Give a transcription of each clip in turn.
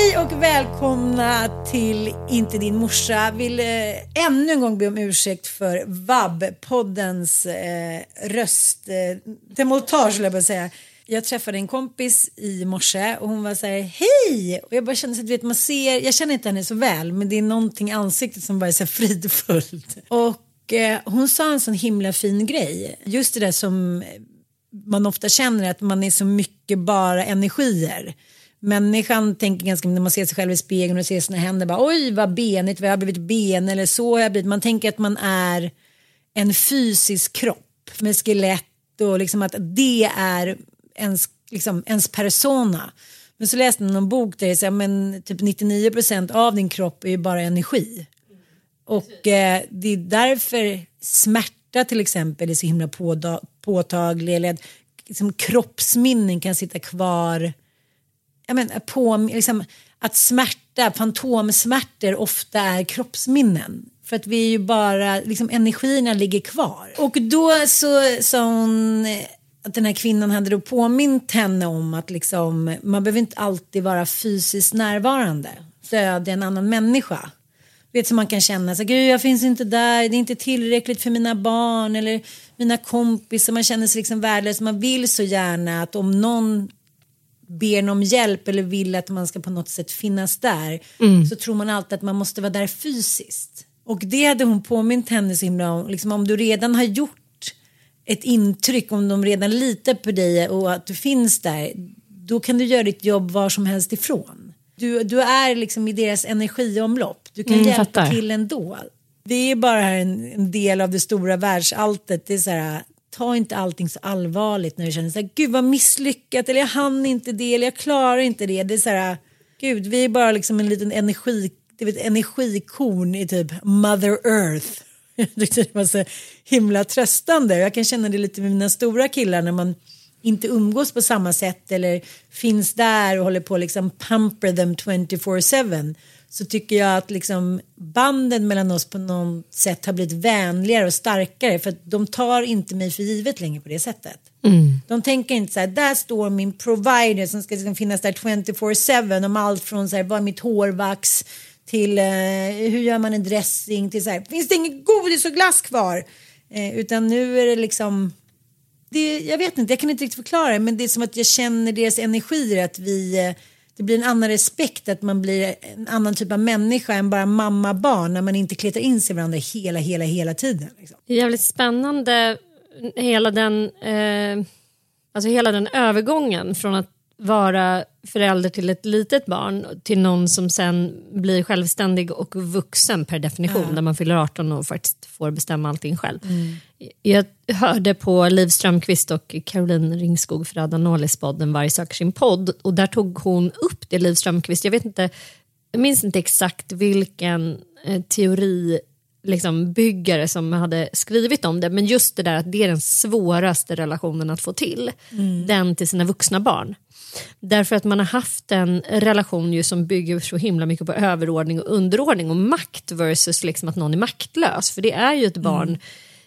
Hej och välkomna till Inte din morsa. Vill eh, ännu en gång be om ursäkt för vab-poddens eh, röst, eh, demontage skulle jag bara säga. Jag träffade en kompis i morse och hon var så här hej och jag bara kände så att vet man ser, jag känner inte henne så väl men det är någonting i ansiktet som bara är så här fridfullt. Och eh, hon sa en sån himla fin grej, just det där som man ofta känner att man är så mycket bara energier. Människan tänker ganska när man ser sig själv i spegeln och ser sina händer bara oj vad benigt, vad jag har blivit ben eller så har jag blivit. Man tänker att man är en fysisk kropp med skelett och liksom att det är ens, liksom, ens persona. Men så läste jag någon bok där det säger men typ 99% av din kropp är ju bara energi. Och eh, det är därför smärta till exempel är så himla påtaglig eller att liksom, kroppsminnen kan sitta kvar ja, men, på, liksom, att smärta, fantomsmärtor ofta är kroppsminnen. För att vi är ju bara, liksom energierna ligger kvar. Och då så sa hon att den här kvinnan hade då påmint henne om att liksom, man behöver inte alltid vara fysiskt närvarande. Stödja en annan människa. Vet som man kan känna så gud jag finns inte där, det är inte tillräckligt för mina barn eller mina kompisar. Man känner sig liksom värdelös. Man vill så gärna att om någon ber om hjälp eller vill att man ska på något sätt finnas där så tror man alltid att man måste vara där fysiskt. Och det hade hon påmint henne så himla om. Liksom om du redan har gjort ett intryck, om de redan litar på dig och att du finns där, då kan du göra ditt jobb var som helst ifrån. Du, du är liksom i deras energiomlopp. Du kan Mm, hjälpa fattar. till ändå. Det är bara en, en del av det stora världsalltet. Det är så här, ta inte allting så allvarligt när du känner så här, gud vad misslyckat eller jag hann inte det eller jag klarar inte det. Det är så här, gud vi är bara liksom en liten energi, det vet, energikorn i typ Mother Earth. Jag tyckte det var så himla tröstande. Jag kan känna det lite med mina stora killar när man inte umgås på samma sätt eller finns där och håller på att liksom pamper them 24-7 så tycker jag att liksom banden mellan oss på något sätt har blivit vänligare och starkare för att de tar inte mig för givet längre på det sättet. De tänker inte så här, där står min provider som ska liksom finnas där 24-7 om allt från så här, vad är mitt hårvax till eh, hur gör man en dressing till så här, finns det inget godis och glass kvar? Eh, utan nu är det liksom det, jag vet inte, jag kan inte riktigt förklara det, men det är som att jag känner deras energier att vi, eh, det blir en annan respekt, att man blir en annan typ av människa än bara mamma barn när man inte kletar in sig i varandra hela, hela, hela tiden. Liksom. Det är jävligt spännande eh, hela den, eh, alltså hela den övergången från att vara förälder till ett litet barn till någon som sen blir självständig och vuxen per definition, Ja. där man fyller 18 och faktiskt får bestämma allting själv. Jag hörde på Liv Strömquist och Caroline Ringskog Ferrada Nålis podd En varg söker sin podd och där tog hon upp det Liv Strömquist, jag vet inte, jag minns inte exakt vilken eh, teori liksom byggare som hade skrivit om det men just det där att det är den svåraste relationen att få till. Den till sina vuxna barn. Därför att man har haft en relation ju som bygger så himla mycket på överordning och underordning och makt versus liksom att någon är maktlös. För det är ju ett barn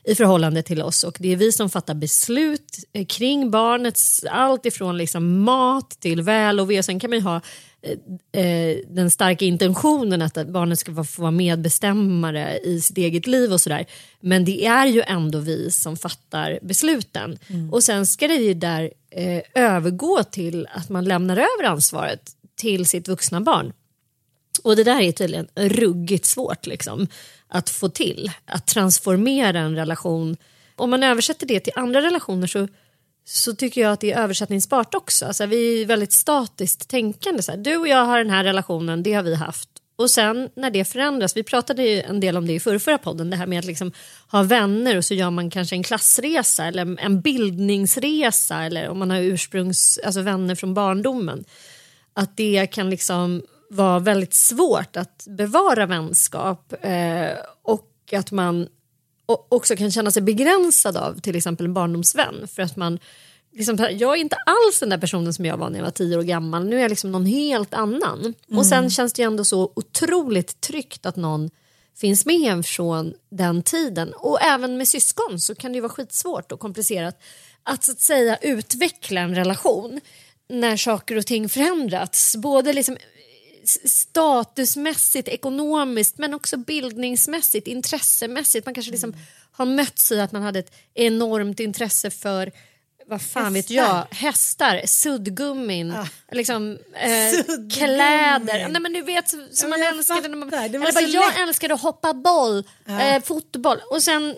i förhållande till oss och det är vi som fattar beslut kring barnets allt ifrån liksom mat till väl och ve. Sen kan man ju ha eh, eh, den starka intentionen att barnet ska få- vara medbestämmare i sitt eget liv och sådär. Men det är ju ändå vi som fattar besluten. Och sen ska det ju där eh, övergå till att man lämnar över ansvaret till sitt vuxna barn. Och det där är tydligen ruggigt svårt liksom, att få till. Att transformera en relation. Om man översätter det till andra relationer så, så tycker jag att det är översättningsbart också. Alltså, vi är väldigt statiskt tänkande. Så här, du och jag har den här relationen, det har vi haft. Och sen när det förändras, vi pratade ju en del om det i förra, förra podden, det här med att liksom ha vänner och så gör man kanske en klassresa eller en bildningsresa eller om man har ursprungs, alltså vänner från barndomen att det kan liksom vara väldigt svårt att bevara vänskap eh, och att man o- också kan känna sig begränsad av till exempel en barndomsvän. För att man liksom, jag är inte alls den där personen som jag var när jag var tio år gammal. Nu är jag liksom någon helt annan. Och sen känns det ju ändå så otroligt tryggt att någon finns med en från den tiden. Och även med syskon så kan det ju vara skitsvårt och komplicerat att så att säga utveckla en relation när saker och ting förändrats. Både liksom statusmässigt, ekonomiskt men också bildningsmässigt, intressemässigt. Man kanske liksom har mötts i att man hade ett enormt intresse för vad fan vet jag, hästar, suddgummin, liksom, eh, Suddgummin. kläder. Nej, men du vet som som man älskade när man, fattar, det var eller bara, jag älskade att hoppa boll, eh, fotboll. Och sen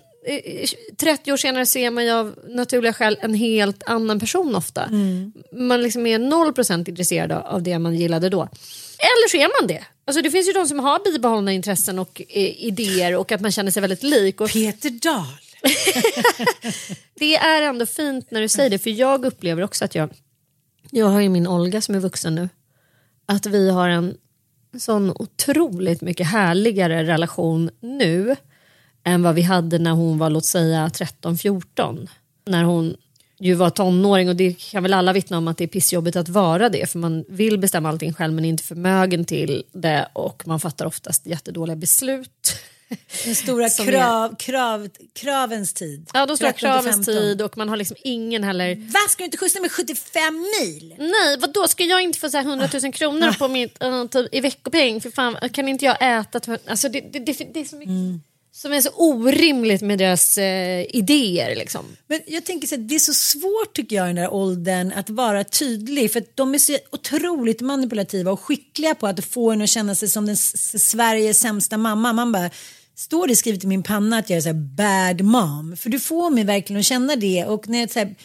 30 år senare så är man ju av naturliga skäl en helt annan person ofta. Mm. Man liksom är 0% intresserad av det man gillade då. Eller så är man det. Alltså det finns ju de som har bibehållna intressen och eh, idéer och att man känner sig väldigt lik. Och Peter Dahl. det är ändå fint när du säger det för jag upplever också att jag, jag har ju min Olga som är vuxen nu, att vi har en sån otroligt mycket härligare relation nu än vad vi hade när hon var låt säga 13-14. När hon ju var tonåring och det kan väl alla vittna om att det är pissjobbigt att vara det för man vill bestämma allting själv men är inte förmögen till det och man fattar oftast jättedåliga beslut. Den stora krav, krav, kravens tid. Ja, de stora 13 till kravens 15. tid och man har liksom ingen heller Va, ska du inte skjutsa med 75 mil? Nej, vad då ska jag inte få så här 100 000 kronor på mitt, uh, typ, i veckopeng? För fan, kan inte jag äta? Alltså, det, det, det, det är så mycket som är så orimligt med deras eh, idéer. Liksom. Men jag tänker så här, det är så svårt tycker jag i den där åldern att vara tydlig för att de är så otroligt manipulativa och skickliga på att få en att känna sig som den s- Sveriges sämsta mamma. Man bara, står det skrivet i min panna att jag är så här bad mom? För du får mig verkligen att känna det och när jag så här,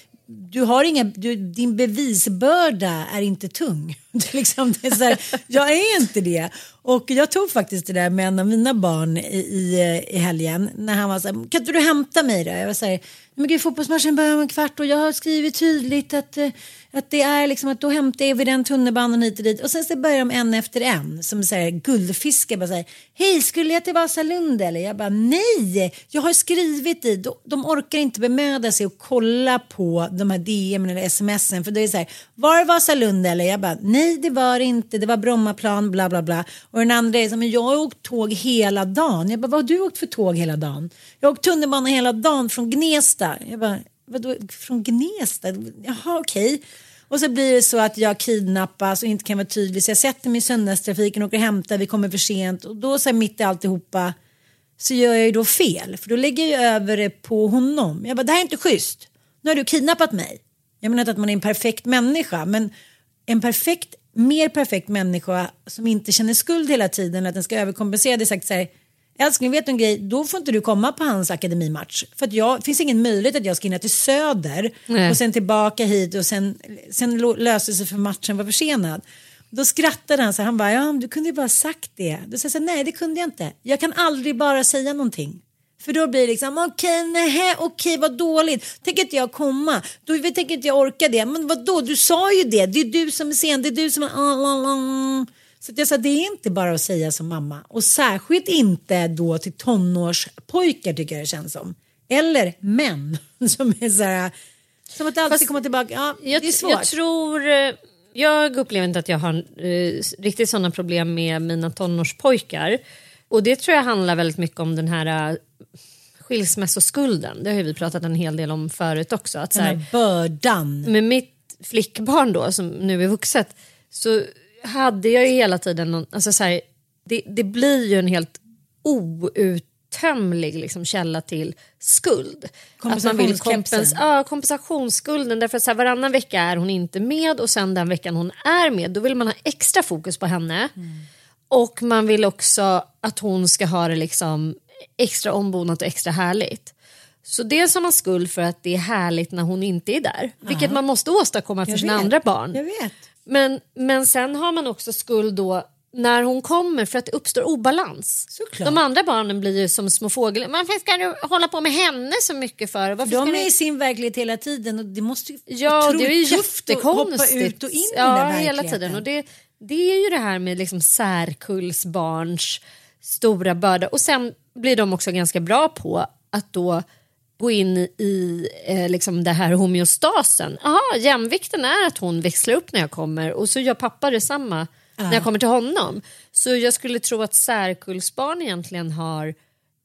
du har inga, du, din bevisbörda är inte tung. Det är liksom, det är så här, jag är inte det. Och jag tog faktiskt det där med en av mina barn i, i, i helgen när han var så här, kan inte du hämta mig då? Jag var så här, men gud fotbollsmatchen börjar om en kvart och jag har skrivit tydligt att, eh, att det är liksom att då hämtar jag vid den tunnelbanan hit och dit. Och sen så börjar de en efter en som så här guldfiskar bara säger hej skulle jag till Vasalund eller? Jag bara nej, jag har skrivit dit. de, de orkar inte bemöda sig och kolla på de här DM eller smsen för det är så här, var det Vasalund eller? Jag bara nej Nej det var det inte, det var Brommaplan bla bla bla. Och den andra är så men jag har åkt tåg hela dagen. Jag bara vad har du åkt för tåg hela dagen? Jag har åkt tunnelbana hela dagen från Gnesta. Jag bara vadå från Gnesta? Jaha okej. Och så blir det så att jag kidnappas och inte kan vara tydlig så jag sätter mig i söndagstrafiken och åker och hämtar, vi kommer för sent och då så här, mitt i alltihopa så gör jag ju då fel för då lägger jag över det på honom. Jag bara det här är inte schysst. Nu har du kidnappat mig. Jag menar inte att man är en perfekt människa men en perfekt, mer perfekt människa som inte känner skuld hela tiden att den ska överkompensera. Det är sagt så här, älskling vet du en grej, då får inte du komma på hans akademimatch. För att jag, det finns ingen möjlighet att jag ska hinna till Söder Nej. och sen tillbaka hit och sen, sen det sig för matchen var försenad. Då skrattade han så här, han bara, ja du kunde ju bara sagt det. Då sa jag så här, nej det kunde jag inte. Jag kan aldrig bara säga någonting. För då blir det liksom, okej, nej, okej, vad dåligt. Tänker inte jag komma? Då tänker inte jag orka det. Men vad då? du sa ju det. Det är du som är sen, det är du som är... ah. Så jag sa, det är inte bara att säga som mamma. Och särskilt inte då till tonårspojkar tycker jag det känns som. Eller män som är så här, som att alltid Fast komma tillbaka. Ja, Jag, det är svårt. jag tror... eh, Jag upplever inte att jag har eh, riktigt sådana problem med mina tonårspojkar. Och det tror jag handlar väldigt mycket om den här eh, skilsmässoskulden. Det har vi pratat en hel del om förut också. Att, så Den här, här bördan. med mitt flickbarn då som nu är vuxet så hade jag ju hela tiden någon, alltså så här, det, det blir ju en helt outtömlig liksom källa till skuld. Att man vill kompens- ja, kompensationsskulden därför att så här, varannan vecka är hon inte med och sen den veckan hon är med då vill man ha extra fokus på henne. Och man vill också att hon ska ha det liksom extra ombonat och extra härligt. Så dels har man skuld för att det är härligt när hon inte är där. Vilket man måste åstadkomma för Jag sina vet. andra barn. Jag vet. Men, men sen har man också skuld då när hon kommer för att det uppstår obalans. Såklart. De andra barnen blir ju som små fåglar. Varför ska du hålla på med henne så mycket för? Varför De är du... i sin verklighet hela tiden och det måste ju Ja, det är ju tufft att hoppa ut och in i ja, den där hela verkligheten. tiden. Och det, det är ju det här med liksom särkullsbarns stora börda. Och sen blir de också ganska bra på att då gå in i eh, liksom det här homeostasen. Aha, jämvikten är att hon växlar upp när jag kommer och så gör pappa detsamma när jag kommer till honom. Så jag skulle tro att särkullsbarn egentligen har.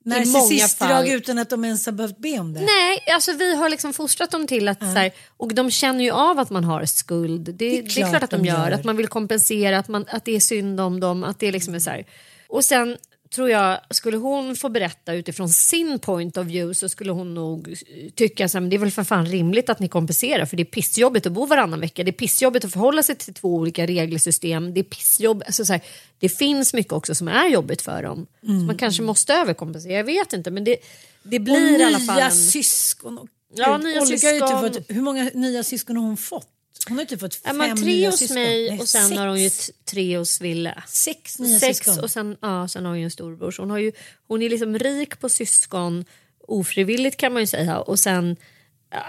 Narcissistdrag utan att de ens har behövt be om det. Nej, alltså vi har liksom fostrat dem till att så här, och de känner ju av att man har skuld. Det, det, är, klart att de gör. Att man vill kompensera, att, man, att det är synd om dem. Att det liksom är så här. Och sen tror jag, skulle hon få berätta utifrån sin point of view så skulle hon nog tycka så här, men det är väl för fan rimligt att ni kompenserar för det är pissjobbigt att bo varannan vecka. Det är pissjobbigt att förhålla sig till två olika regelsystem. Det är pissjobb, alltså så här, det finns mycket också som är jobbigt för dem. Så man kanske måste överkompensera, jag vet inte men det, det blir och i nya alla fall en... syskon. Och, Ja, nya Olga syskon. Typ hur många nya syskon har hon fått? Hon har ju typ fått Ja, fem men tre hos syskon. mig Nej, och sen sex. har hon ju tre hos Ville. Sex nya Sex syskon. och sen, ja, sen har hon ju en storbror. Så hon, har ju, hon är liksom rik på syskon ofrivilligt kan man ju säga. Och sen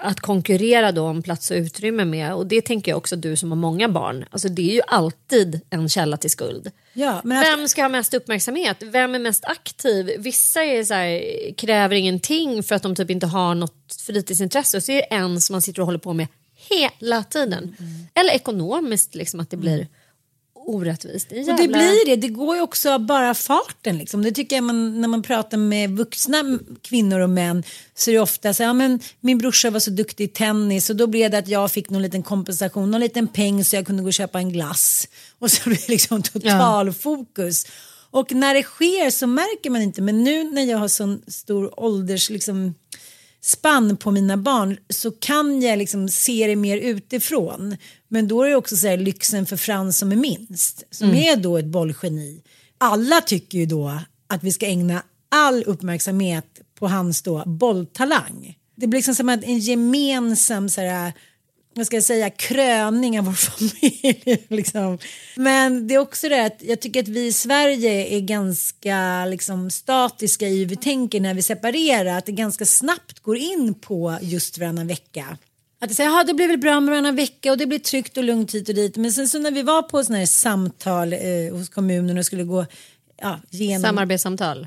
att konkurrera då om plats och utrymme med. Och det tänker jag också du som har många barn. Alltså det är ju alltid en källa till skuld. Ja, men att, Vem ska ha mest uppmärksamhet? Vem är mest aktiv? Vissa är så här, kräver ingenting för att de typ inte har något fritidsintresse. Och så är det en som man sitter och håller på med hela tiden. Eller ekonomiskt, liksom, att det blir orättvist. Det är och det jävla- blir det. Det går ju också av bara farten. Liksom. Det tycker jag man, när man pratar med vuxna kvinnor och män så är det ofta så ja, men min brorsa var så duktig i tennis och då blev det att jag fick någon liten kompensation, någon liten peng så jag kunde gå och köpa en glass. Och så blir det liksom total fokus. Och när det sker så märker man inte, men nu när jag har sån stor ålders liksom, spann på mina barn så kan jag liksom se det mer utifrån. Men då är det också så här, lyxen för Frans som är minst, som är då ett bollgeni. Alla tycker ju då att vi ska ägna all uppmärksamhet på hans då bolltalang. Det blir liksom som att en gemensam så här, vad ska jag säga, kröning av vår familj. liksom. Men det är också det att jag tycker att vi i Sverige är ganska liksom, statiska i hur vi tänker när vi separerar. Att det ganska snabbt går in på just varannan vecka. Att det säger, ja det blir väl bra med varannan vecka och det blir tryggt och lugnt hit och dit. Men sen så när vi var på sådana här samtal eh, hos kommunen och skulle gå ja, genom Samarbetssamtal.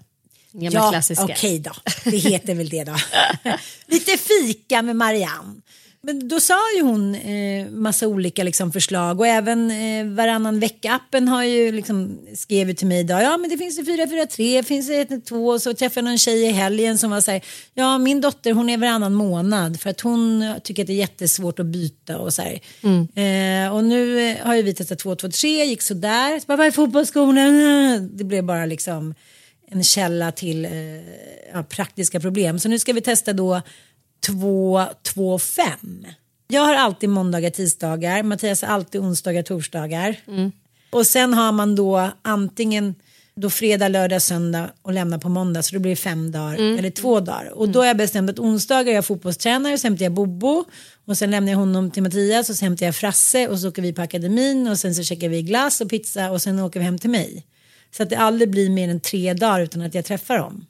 Gamla ja, klassiska. Okej då, det heter väl det då. Lite fika med Marianne. Men då sa ju hon eh, massa olika liksom, förslag och även eh, varannan vecka-appen har ju liksom skrivit till mig idag. Ja men det finns ju 443, finns det 112 och så träffade jag någon tjej i helgen som var så här. Ja min dotter hon är varannan månad för att hon tycker att det är jättesvårt att byta och så här. Eh, och nu eh, har ju vi testat 223, gick sådär. Så bara, vad är fotbollsskorna? Det blev bara liksom en källa till eh, ja, praktiska problem. Så nu ska vi testa då 2, 2, 5. Jag har alltid måndagar, tisdagar. Mattias har alltid onsdagar, torsdagar. Och sen har man då antingen då fredag, lördag, söndag och lämna på måndag så då blir det fem dagar Mm. eller två dagar. Och då har jag bestämt att onsdagar är jag fotbollstränare så hämtar jag Bobo och sen lämnar jag honom till Mattias och så hämtar jag Frasse och så åker vi på akademin och sen så käkar vi glass och pizza och sen åker vi hem till mig. Så att det aldrig blir mer än tre dagar utan att jag träffar dem.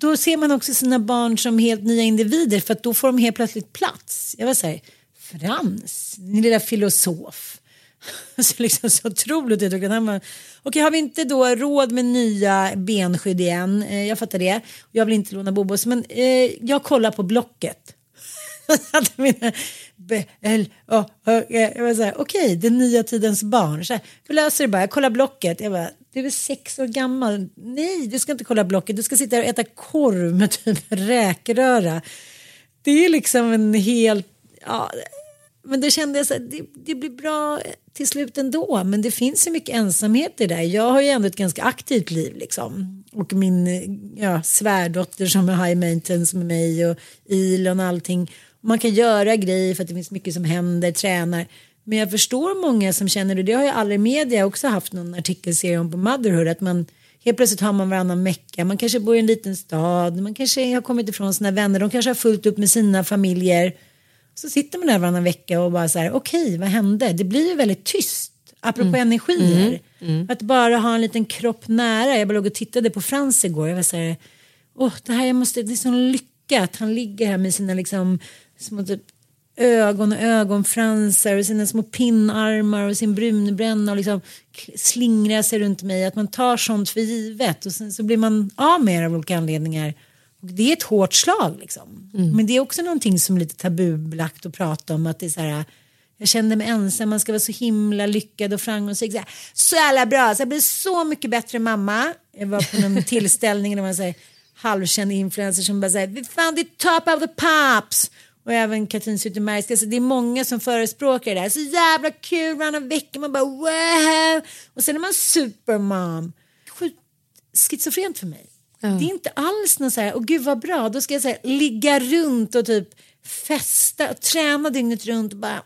Då ser man också sina barn som helt nya individer för att då får de helt plötsligt plats. Jag var så här, Frans, din lilla filosof. Så liksom så otroligt uttryckt. Han bara, Okej, har vi inte då råd med nya benskydd igen? Eh, jag fattar det. Jag vill inte låna Bobos, men eh, jag kollar på Blocket. Mina B, L, O, Jag var så här, okej, den nya tidens barn. Så här, vi löser det bara, jag kollar Blocket. Jag bara, du är väl sex år gammal? Nej, du ska inte kolla Blocket. Du ska sitta och äta korv med typ räkröra. Det är liksom en helt, ja, men då kände jag så här, det, det blir bra till slut ändå. Men det finns ju mycket ensamhet i det där. Jag har ju ändå ett ganska aktivt liv liksom. Och min ja, svärdotter som är high maintenance med mig och Ilon och allting. Man kan göra grejer för att det finns mycket som händer, tränar. Men jag förstår många som känner det. Det har ju alla i media också haft någon artikelserie om på Motherhood. Att man helt plötsligt har man varannan vecka. Man kanske bor i en liten stad. Man kanske har kommit ifrån sina vänner. De kanske har fullt upp med sina familjer. Så sitter man där varannan vecka och bara så här, okej, vad hände? Det blir ju väldigt tyst, apropå energier. Att bara ha en liten kropp nära. Jag bara låg och tittade på Frans igår. Jag var så här, åh, det här jag måste, det är sån lycka att han ligger här med sina liksom små typ ögon och ögonfransar och sina små pinnarmar och sin brunbränna och liksom slingrar sig runt mig. Att man tar sånt för givet och sen så blir man av med det av olika anledningar. Och det är ett hårt slag liksom. Men det är också någonting som är lite tabubelagt att prata om. Att det är så här, jag kände mig ensam, man ska vara så himla lyckad och framgångsrik. Så, här, så jävla bra, så jag blir så mycket bättre mamma. Jag var på någon tillställning där man säger halvkänd influencer som bara säger vi fan det är top of the pops. Och även Katrin Zytomierska, alltså det är många som förespråkar det där. Så jävla kul, varannan vecka, man bara wow. Och sen är man supermom. Sjukt schizofrent för mig. Det är inte alls något så här, åh gud vad bra, då ska jag så här, ligga runt och typ festa och träna dygnet runt och bara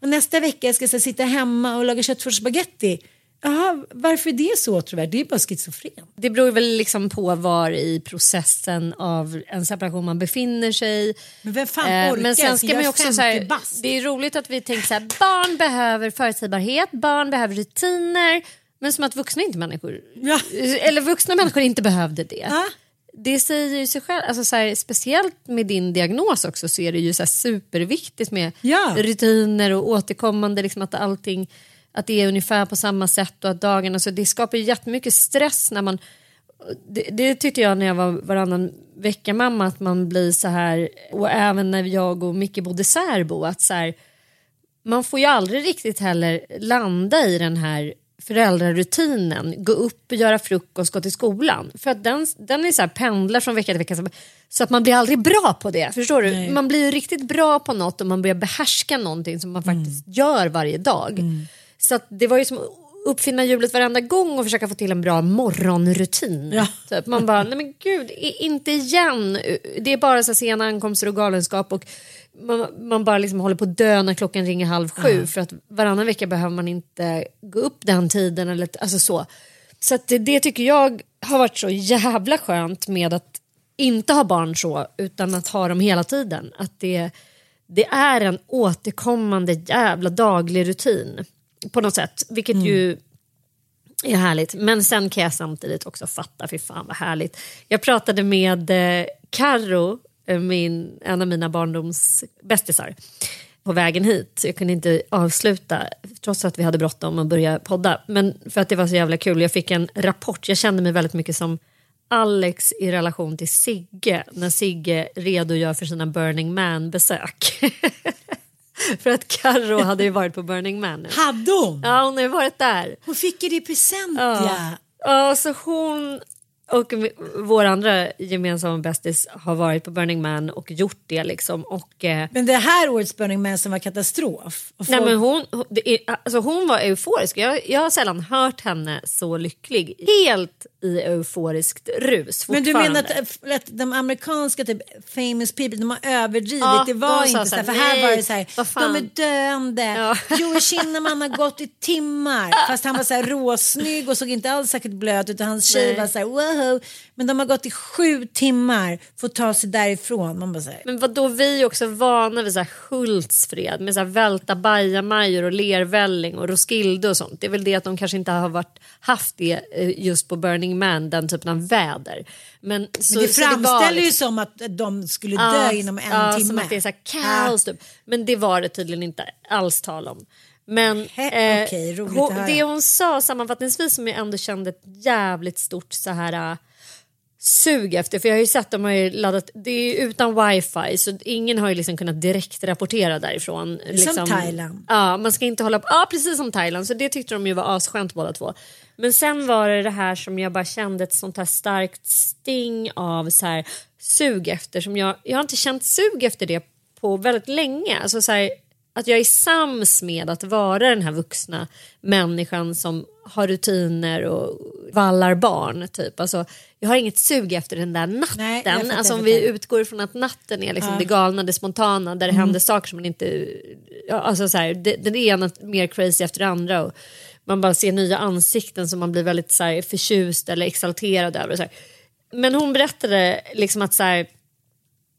och nästa vecka ska jag så här, sitta hemma och laga köttfärsspagetti. Jaha, varför är det så trovärdigt? Det är bara schizofrent. Det beror väl liksom på var i processen av en separation man befinner sig. Men vem fan Eh, orkar? Men sen ska man också så 50 här, det är roligt att vi tänker så här, barn behöver förutsägbarhet, barn behöver rutiner. Men som att vuxna inte människor, Ja. eller vuxna människor inte behövde det. Ja. Det säger ju sig själv, alltså så här, speciellt med din diagnos också så är det ju så superviktigt med Ja. rutiner och återkommande, liksom att allting att det är ungefär på samma sätt och att dagarna, så det skapar ju jättemycket stress när man det, det tyckte jag när jag var varannan vecka mamma att man blir så här och även när jag och Micke bodde särbo att så här, man får ju aldrig riktigt heller landa i den här föräldrarutinen, gå upp, göra frukost, gå till skolan. För att den, den är så här, pendlar från vecka till vecka så- att man blir aldrig bra på det. Förstår du? Man blir ju riktigt bra på något och man börjar behärska någonting som man faktiskt gör varje dag. Så det var ju som uppfinna hjulet varenda gång och försöka få till en bra morgonrutin. Ja. Typ. Man bara, nej men gud, inte igen. Det är bara så sena ankomster och galenskap och man, man bara liksom håller på att dö när klockan ringer halv sju för att varannan vecka behöver man inte gå upp den tiden eller alltså så. Så att det, det tycker jag har varit så jävla skönt med att inte ha barn så utan att ha dem hela tiden. Att det, det är en återkommande jävla daglig rutin på något sätt. Vilket ju är härligt. Men sen kan jag samtidigt också fatta, för fan vad härligt. Jag pratade med eh, Karo, eh, min, en av mina barndoms bästisar på vägen hit. Jag kunde inte avsluta trots att vi hade bråttom att börja podda. Men för att det var så jävla kul. Jag fick en rapport. Jag kände mig väldigt mycket som Alex i relation till Sigge när Sigge redogör för sina Burning Man-besök. för att Karo hade ju varit på Burning Man nu. Hade hon? Ja, hon har ju varit där. Hon fick ju det i present ja. Ja, så hon Och vår andra gemensamma bästis har varit på Burning Man och gjort det liksom. Och, eh, Men det här årets Burning Man som var katastrof. Och Nej, folk- men hon, alltså hon var euforisk. Jag, jag har sällan hört henne så lycklig. Helt i euforiskt rus Men du menar att, att de amerikanska typ famous people, de har överdrivit? Ja, det var de inte så här, för här, var det så här, de är döende. Ja. Joey Kinnaman har gått i timmar. Fast han var så här råsnygg och såg inte alls särskilt blöt ut och hans tjej Nej. var så här wow. Men de har gått i sju timmar för att ta sig därifrån. Man bara så här, Men vad då vi är också vana vid så här Hultsfred med så här välta bajamajor och lervälling och Roskilde och sånt. Det är väl det att de kanske inte har varit, haft det eh, just på Burning Man, den typen av väder. Men, så, men det framställer ju liksom- som att de skulle dö Ja, inom en ja, timme. Som att det är så här kaos typ. Men det var det tydligen inte alls tal om. Men eh, okej, roligt hon, det hon sa sammanfattningsvis som jag ändå kände ett jävligt stort så här äh, sug efter. För jag har ju sett, de har ju laddat, det är utan wifi så ingen har ju liksom kunnat direkt rapportera därifrån. Liksom, Thailand. Ja, man ska inte hålla på, ja precis som Thailand så det tyckte de ju var asskönt båda två. Men sen var det det här som jag bara kände ett sånt här starkt sting av så här sug efter som jag, jag har inte känt sug efter det på väldigt länge. Alltså så här, att jag är sams med att vara den här vuxna människan som har rutiner och vallar barn. Typ. Alltså, jag har inget sug efter den där natten. Nej, fattar, alltså, om vi utgår ifrån att natten är liksom det galna, det spontana där det Mm. händer saker som man inte... Ja, alltså så här, det, det ena mer crazy efter det andra. Och man bara ser nya ansikten som man blir väldigt så här, förtjust eller exalterad över. Så här. Men hon berättade liksom att så här,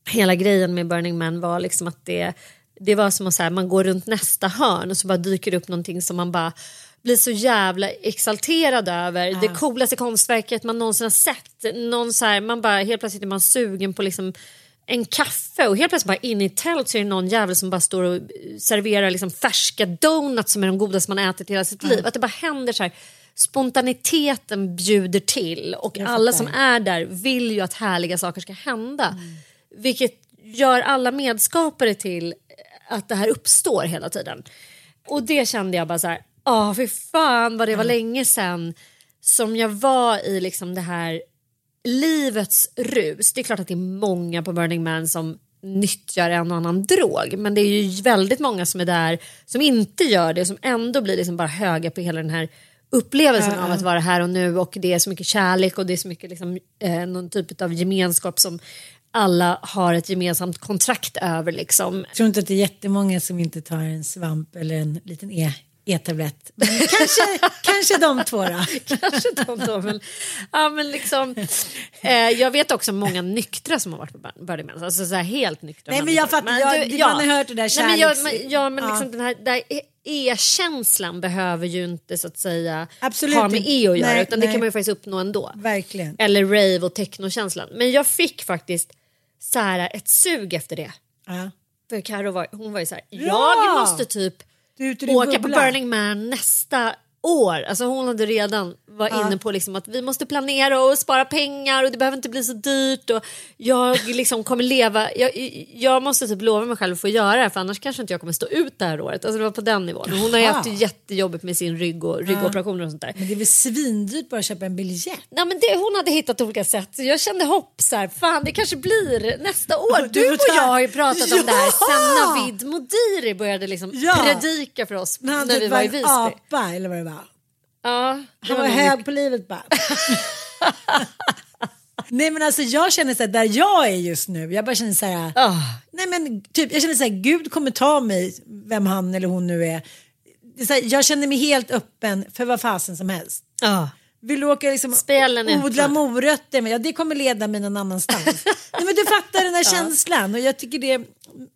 hela grejen med Burning Man var liksom att det, det var som att så här, man går runt nästa hörn och så bara dyker upp någonting som man bara blir så jävla exalterad över. Det coolaste konstverket man någonsin har sett. Någon så här, man bara, helt plötsligt är man sugen på liksom en kaffe och helt plötsligt bara in i tält så är det någon jävel som bara står och serverar liksom färska donuts som är de godaste man ätit i hela sitt liv. Att det bara händer så här. Spontaniteten bjuder till och alla som är där vill ju att härliga saker ska hända. Vilket gör alla medskapare till att det här uppstår hela tiden. Och det kände jag bara så här, åh fy fan vad det var länge sedan som jag var i liksom det här livets rus. Det är klart att det är många på Burning Man som nyttjar en och annan drog men det är ju väldigt många som är där som inte gör det som ändå blir liksom bara höga på hela den här upplevelsen av att vara här och nu och det är så mycket kärlek och det är så mycket liksom, eh, någon typ av gemenskap som alla har ett gemensamt kontrakt över liksom. Jag tror inte att det är jättemånga som inte tar en svamp eller en liten e- e-tablett. Men kanske, kanske de två då. Kanske de då, men, ja, men liksom, eh, jag vet också många nyktra som har varit på Bur- Burning Man. Alltså så här helt nyktra Nej, men jag fattar, jag- det- man har hört det där Nej, men jag, kärleks- men, ja, men Ja. liksom den här där e- e-känslan behöver ju inte så att säga Absolut ha med e att göra Nej, utan det nej. kan man ju faktiskt uppnå ändå. Verkligen. Eller rave och technokänslan. Men jag fick faktiskt så här, ett sug efter det. Ja. För Karo var, hon var ju så här, Ja! jag måste typ åka på bubbla. Burning Man nästa år. Alltså hon hade redan var Ja. inne på liksom att vi måste planera och spara pengar och det behöver inte bli så dyrt och jag liksom kommer leva, jag, jag måste typ lova mig själv att få göra det för annars kanske inte jag kommer stå ut det här året. Alltså det var på den nivån. Hon har ju haft jättejobbigt med sin rygg och ryggoperationer och sånt där. Men det är väl svindyrt bara att köpa en biljett? Nej, men det, hon hade hittat olika sätt. Så Jag kände hopp så här, fan det kanske blir nästa år. Du och jag har ju pratat om det här Ja! sen Navid Modiri började liksom Ja! predika för oss När när vi typ var var i Visby. apa eller vad det var. Ja, Han var nog hög på livet bara. Nej men alltså jag känner så här, där jag är just nu, jag bara känner så här, Ah. nej men typ jag känner så här, Gud kommer ta mig, vem han eller hon nu är. Är så här, jag känner mig helt öppen för vad fasen som helst. Ja. Vill du åka liksom Spelen odla morötter, men ja, det kommer leda mig någon annanstans. nej men du fattar den här känslan och jag tycker det,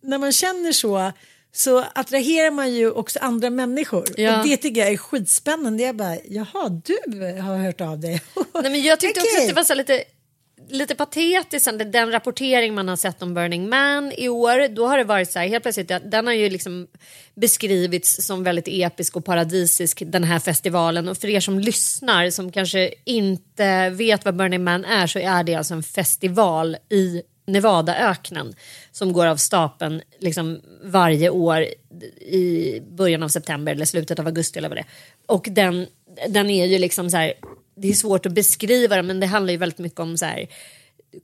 när man känner så så attraherar man ju också andra människor. Ja. Och det tycker jag är skitspännande. Jag bara, jaha du har hört av dig. Nej, men jag tyckte också Okej. att det var så lite, lite patetiskt. sen Den rapportering man har sett om Burning Man i år. Då har det varit så här, helt plötsligt, att den har ju liksom beskrivits som väldigt episk och paradisisk den här festivalen. Och för er som lyssnar som kanske inte vet vad Burning Man är så är det alltså en festival i Nevadaöknen som går av stapeln liksom varje år i början av september eller slutet av augusti eller vad det är. Och den, den är ju liksom så här det är svårt att beskriva det men det handlar ju väldigt mycket om så här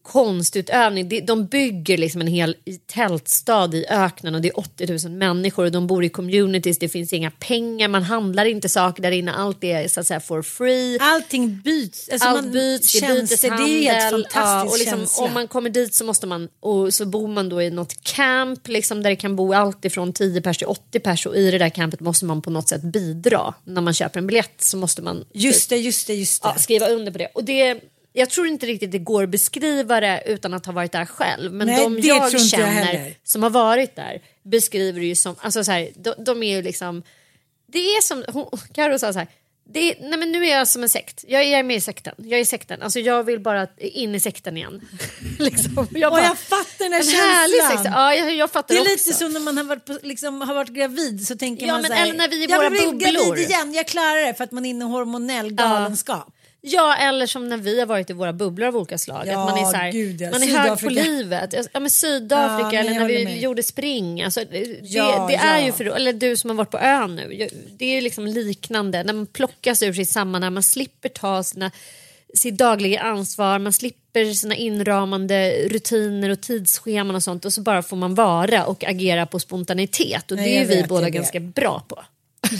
konstutövning. De- bygger liksom en hel tältstad i öknen och det är 80 000 människor och de bor i communities. Det finns inga pengar, man handlar inte saker där inne. Allt är så att säga for free. Allting byts. Alltså Allt man- byts, det byteshandel. Det är helt ja, och liksom, känsla. Om man kommer dit så måste man, och så bor man då i något camp liksom, där det kan bo allt ifrån 10 pers till 80 pers och i det där campet måste man på något sätt bidra. När man köper en biljett så måste man Just det, just det, just det. ja, skriva under på det. Och det jag tror inte riktigt det går att beskriva det utan att ha varit där själv. Men Nej, de jag jag känner heller. som har varit där beskriver det ju som, alltså så här, de, de är ju liksom, det är som, hon- Karo sa så här, det nej men nu är jag som en sekt. Jag är med i sekten. Jag är i sekten. Alltså jag vill bara in i sekten igen. liksom. jag, Och jag fattar den här känslan. sekt. Ja, jag, jag fattar Det är också. lite som när man har varit, på, liksom, har varit gravid så tänker Ja, man men så här, eller när vi är jag våra blir bubblor." gravid igen, jag klarar det för att man är inne i hormonell galenskap. Ja, eller som när vi har varit i våra bubblor av olika slag. Ja, att man är, så här, gud, ja. man är hög på livet. Ja, men Sydafrika Ja, men eller när vi med. gjorde spring. Alltså, det Ja, det är ja. ju för, eller du som har varit på ön nu. Det är ju liksom liknande. När man plockas ur sitt sammanhang, man slipper ta sina, sitt dagliga ansvar, man slipper sina inramande rutiner och tidsscheman och sånt och så bara får man vara och agera på spontanitet. Och Nej, det är ju vi båda ganska bra på.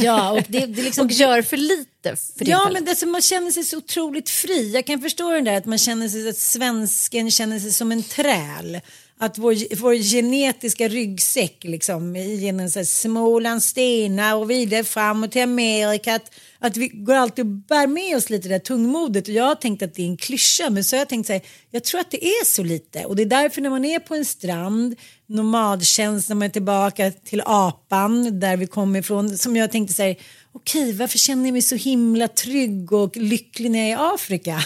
Ja, och det, det liksom Och gör för lite för Ja, men det, man känner sig så otroligt fri. Jag kan förstå den där att man känner sig att svensken känner sig som en träl. Att vår, vår genetiska ryggsäck liksom genom så här Småland, Stena och vidare framåt till Amerika. Att, att vi går alltid och bär med oss lite det där tungmodet och jag har tänkt att det är en klyscha men så har jag tänkt så här, jag tror att det är så lite och det är därför när man är på en strand nomadkänsla, när man är tillbaka till apan där vi kommer ifrån som jag tänkte så här, okej varför känner jag mig så himla trygg och lycklig när jag är i Afrika?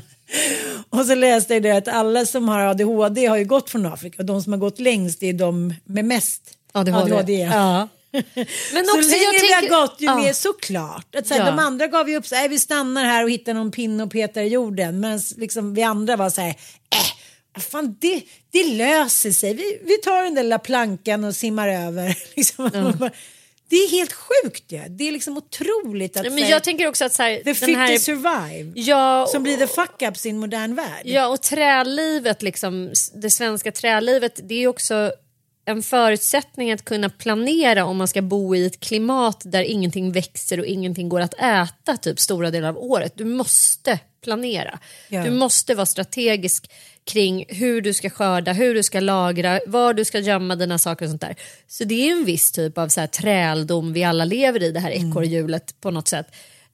och så läste jag det att alla som har ADHD har ju gått från Afrika och de som har gått längst är de med mest ADHD. Ja. Men så också, länge jag vi tänker- har gått ju Ja. mer såklart. Att så här, Ja. De andra gav ju upp så här, "Nej, vi stannar här och hittar någon pinne och petar i jorden. Men liksom, vi andra var så här, äh, fan det, det löser sig. Vi, vi tar den där lilla plankan och simmar över. liksom. Det är helt sjukt ju. Det är liksom otroligt att Men så här, jag tänker också att så här, the fit här, survive. ja, Som blir the fuck ups i en modern värld. Ja, och trälivet, liksom, det svenska trälivet, det är också en förutsättning att kunna planera om man ska bo i ett klimat där ingenting växer och ingenting går att äta typ stora delar av året. Du måste planera. Ja. Du måste vara strategisk kring hur du ska skörda, hur du ska lagra, var du ska gömma dina saker och sånt där. Så det är en viss typ av så här träldom vi alla lever i, det här ekorrhjulet på något sätt.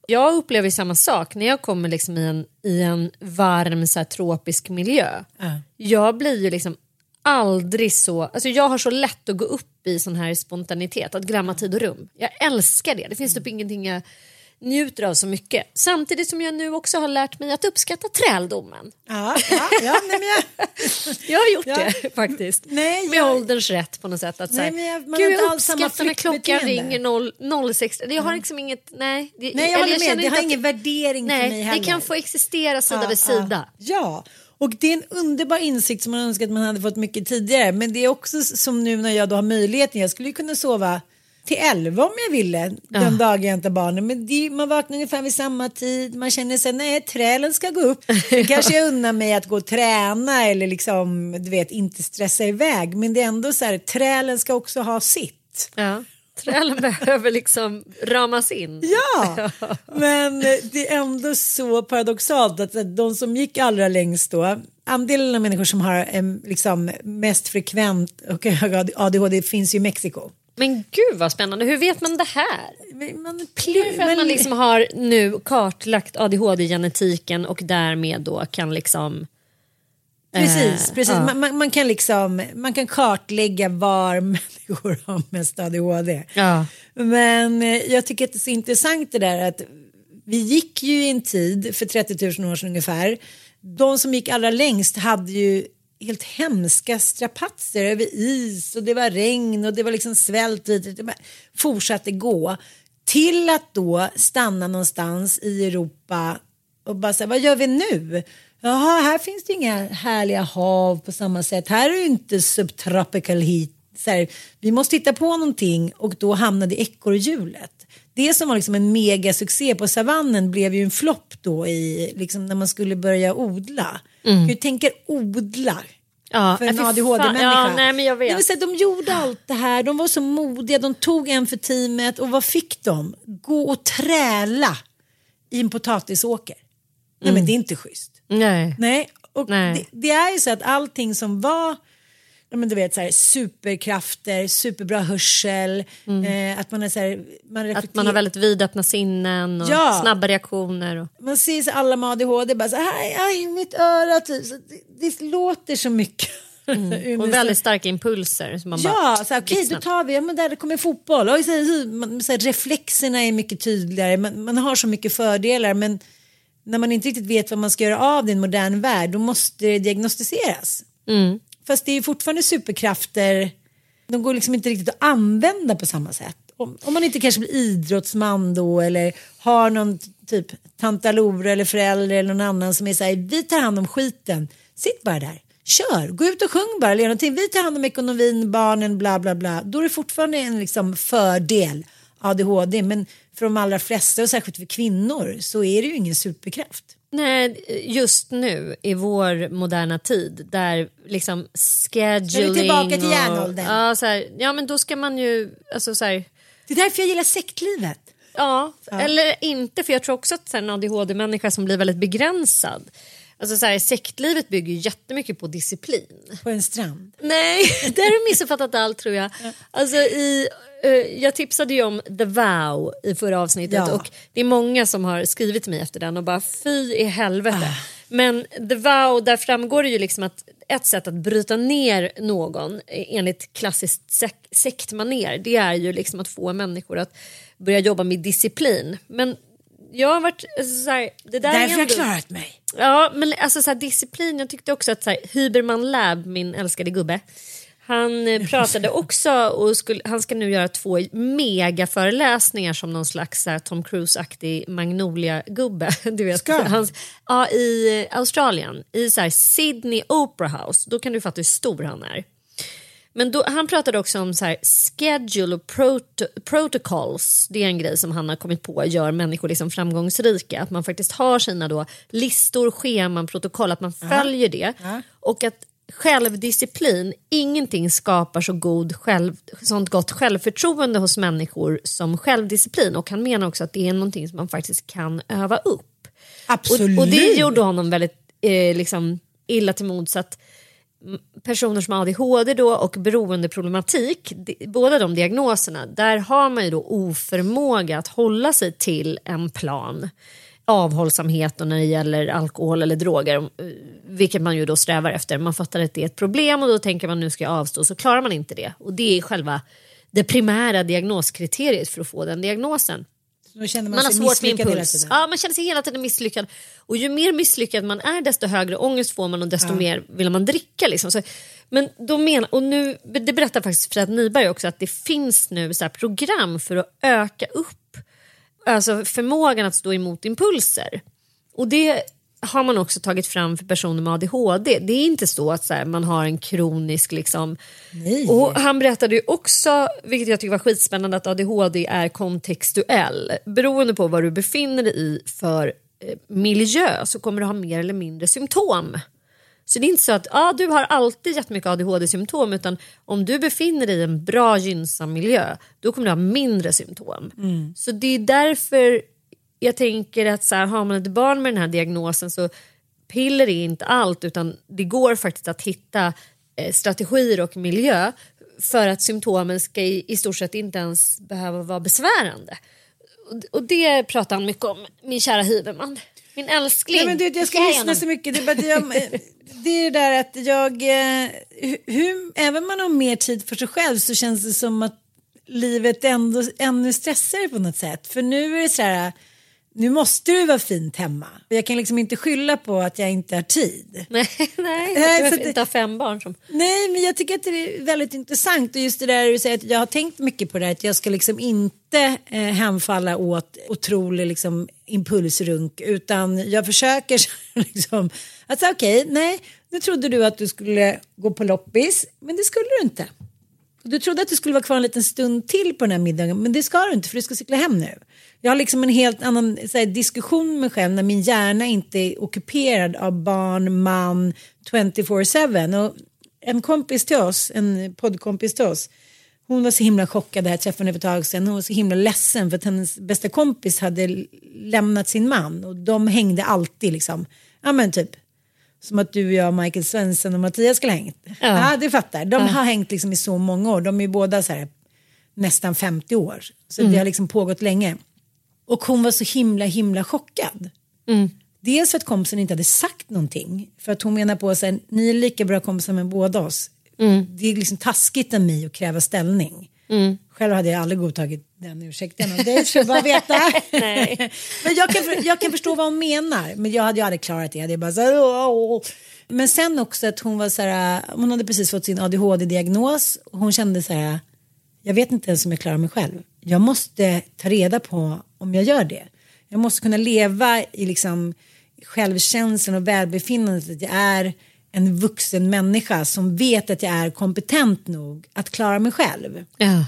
Jag upplever samma sak när jag kommer liksom i, en, i en varm så tropisk miljö. Jag blir ju liksom aldrig så... Alltså jag har så lätt att gå upp i sån här spontanitet, att glömma tid och rum. Jag älskar det. Det finns typ ingenting jag njuter av så mycket. Samtidigt som jag nu också har lärt mig att uppskatta träldomen. Ja, ja, ja nej, men jag, Jag har gjort Ja. det faktiskt. Nej, Med jag- ålderns rätt på något sätt. Att Nej, säga, men jag- man Gud, jag uppskattar när klockan ringer 0, 06. Jag har liksom inget... Nej, det, nej, jag håller med. känner Det har att- ingen värdering Nej, för mig heller. det kan få existera sida Ja, vid sida. Ja, ja, och det är en underbar insikt som man önskar att man hade fått mycket tidigare. Men det är också som nu när jag då har möjligheten. Jag skulle ju kunna sova till elva om jag ville den dagen jag inte har barnen. Men det, man vaknar ungefär vid samma tid. Man känner sig nej, trälen ska gå upp. Då kanske jag unnar mig att gå och träna eller liksom, du vet, inte stressa iväg. Men det är ändå så här, trälen ska också ha sitt. Ja. Trälen behöver liksom ramas in. Ja, men det är ändå så paradoxalt att de som gick allra längst då, andelen av människor som har liksom mest frekvent och hög ADHD finns ju i Mexiko. Men gud vad spännande, hur vet man det här? Men Man, Det är för att man liksom har nu kartlagt ADHD-genetiken och därmed då kan liksom... Precis, Eh, precis. ja. Man, man, man kan liksom man kan kartlägga var människor har mest ADHD. Ja. Men eh, jag tycker att det är så intressant det där att vi gick ju i en tid för 30 000 år sedan ungefär. De som gick allra längst hade ju helt hemska strapatser över is och det var regn och det var liksom svält. Det fortsatte gå till att då stanna någonstans i Europa och bara säga vad gör vi nu? Jaha, här finns det inga härliga hav på samma sätt. Här är det inte subtropical heat. Så här, vi måste hitta på någonting och då hamnade ekorrhjulet. det som var liksom en megasuccé på savannen blev ju en flopp då i, liksom, när man skulle börja odla. Mm. Du tänker odla Ja, för en. ADHD-människa. Ja, nej, men jag vet. Det vill säga, de gjorde allt det här, de var så modiga, de tog en för teamet och vad fick de? Gå och träla i en potatisåker. Nej men det är inte schysst. Nej. Nej, och Nej. Det, det är ju så att allting som var men du vet, så här, superkrafter, superbra hörsel, eh, att man är så här, man, Mm. Att man reflekterar- har väldigt vidöppna sinnen och Ja. snabba reaktioner. Och... man ser så alla med ADHD bara så här, aj, mitt öra typ. Så det, det låter så mycket. Och väldigt starka impulser. Som man bara, Ja, så här, okej då blixtsnabbt. tar vi, ja, men där kommer fotboll. Oj, så, så, man, så här, reflexerna är mycket tydligare, man, man har så mycket fördelar men när man inte riktigt vet vad man ska göra av det i en modern värld då måste det diagnostiseras. Mm. Fast det är ju fortfarande superkrafter, de går liksom inte riktigt att använda på samma sätt. Om, om man inte kanske blir idrottsman då eller har någon typ tantalore eller förälder eller någon annan som är så här, vi tar hand om skiten, sitt bara där. Kör, gå ut och sjung bara eller någonting. Vi tar hand om ekonomin, barnen, bla bla bla. Då är det fortfarande en liksom fördel ADHD. Men för de allra flesta och särskilt för kvinnor så är det ju ingen superkraft. Nej, just nu i vår moderna tid där liksom scheduling... tillbaka till och- järnåldern? Ja, så här, ja, men då ska man ju... Alltså, så här, Det är därför jag gillar sektlivet. ja, eller inte. För jag tror också att en ADHD-människa som blir väldigt begränsad. Alltså så här, sektlivet bygger ju jättemycket på disciplin. På en strand. Nej, där har du missuppfattat allt tror jag. Alltså, i, eh, jag tipsade ju om The Vow i förra avsnittet Ja. och det är många som har skrivit till mig efter den och bara fy i helvete. Men The Vow, där framgår det ju liksom att ett sätt att bryta ner någon eh, enligt klassiskt sek- sektmaner det är ju liksom att få människor att börja jobba med disciplin. Men jag har varit alltså, så här, det där är Därför har jag klarat mig. Ja, men alltså så här, disciplin. Jag tyckte också att så här, Hyberman Lab, min älskade gubbe, han eh, pratade också och skulle, han ska nu göra två megaföreläsningar som någon slags här, Tom Cruise-aktig Magnolia-gubbe. Du vet, hans, ja, i Australien, i så här, Sydney Opera House. Då kan du fatta hur stor han är. Men då, han pratade också om så här, schedule och proto protocols. Det är en grej som han har kommit på gör människor liksom framgångsrika. Att man faktiskt har sina då listor, scheman, protokoll, att man följer det. Och att självdisciplin, ingenting skapar så god själv, sånt gott självförtroende hos människor som självdisciplin. Och han menar också att det är någonting som man faktiskt kan öva upp. Absolut. Och, och det gjorde honom väldigt eh, liksom, illa till mods att personer som har ADHD då och beroendeproblematik, båda de diagnoserna, där har man ju då oförmåga att hålla sig till en plan. Avhållsamhet och när det gäller alkohol eller droger, eh, vilket man ju då strävar efter. Man fattar att det är ett problem och då tänker man nu ska jag avstå, så klarar man inte det. Och det är själva det primära diagnoskriteriet för att få den diagnosen. Då känner man, Man har sig svårt med impuls. Ja, man känner sig hela tiden misslyckad. Och ju mer misslyckad man är desto högre ångest får man och desto mer vill man dricka. Liksom. Så, men då menar, och nu, det berättar faktiskt Fred Nyberg också att det finns nu så program för att öka upp alltså förmågan att stå emot impulser. Och det har man också tagit fram för personer med ADHD. Det är inte så att så här, man har en kronisk liksom... Nej. Och han berättade ju också, vilket jag tycker var skitspännande, att ADHD är kontextuell. Beroende på vad du befinner dig i för eh, miljö så kommer du ha mer eller mindre symptom. Så det är inte så att ah, du har alltid jättemycket ADHD-symptom utan om du befinner dig i en bra gynnsam miljö då kommer du ha mindre symptom. Så det är därför jag tänker att så här, har man ett barn med den här diagnosen så piller är inte allt utan det går faktiskt att hitta eh, strategier och miljö för att symptomen ska i, i stort sett inte ens behöva vara besvärande. Och, och det pratar han mycket om, min kära Hyberman. Min älskling. Nej, men du, jag ska lyssna så mycket. Det är, att jag, det är det där att jag, eh, hur, även om man har mer tid för sig själv så känns det som att livet ändå ännu stressigare på något sätt. För nu är det så här, nu måste du vara fint hemma. Jag kan liksom inte skylla på att jag inte har tid. Nej, nej, Nej, inte ha fem barn. Som... Nej, men jag tycker att det är väldigt intressant och just det där du säger att jag har tänkt mycket på det här att jag ska liksom inte eh, hemfalla åt otrolig liksom impulsrunk utan jag försöker liksom att säga okej, nej, nu trodde du att du skulle gå på loppis, men det skulle du inte. Du trodde att du skulle vara kvar en liten stund till på den här middagen men det ska du inte för du ska cykla hem nu. Jag har liksom en helt annan så här, diskussion med mig själv när min hjärna inte är ockuperad av barn, man 24-7. Och en kompis till oss, en poddkompis till oss, hon var så himla chockad, jag träffade henne för ett tag sedan, hon var så himla ledsen för att hennes bästa kompis hade lämnat sin man och de hängde alltid liksom, ja men typ som att du, jag, Michael Svensson och Mattias skulle ha hängt. Ja, ja du fattar. De har hängt liksom i så många år. De är båda så här, nästan 50 år. Så Mm. det har liksom pågått länge. Och hon var så himla himla chockad. Mm. Dels för att kompisen inte hade sagt någonting. För att hon menar på att ni är lika bra kompisar med båda oss. Mm. Det är liksom taskigt av mig att kräva ställning. Själv hade jag aldrig godtagit den ursäkten av dig, ska bara veta. men jag kan, jag kan förstå vad hon menar. Men jag hade ju aldrig klarat det. Jag hade bara så här, "Åh, åh." Men sen också att hon var så här, hon hade precis fått sin ADHD-diagnos. Och hon kände så här, jag vet inte ens om jag klarar mig själv. Jag måste ta reda på om jag gör det. Jag måste kunna leva i liksom självkänslan och välbefinnandet att jag är en vuxen människa som vet att jag är kompetent nog att klara mig själv. Ja.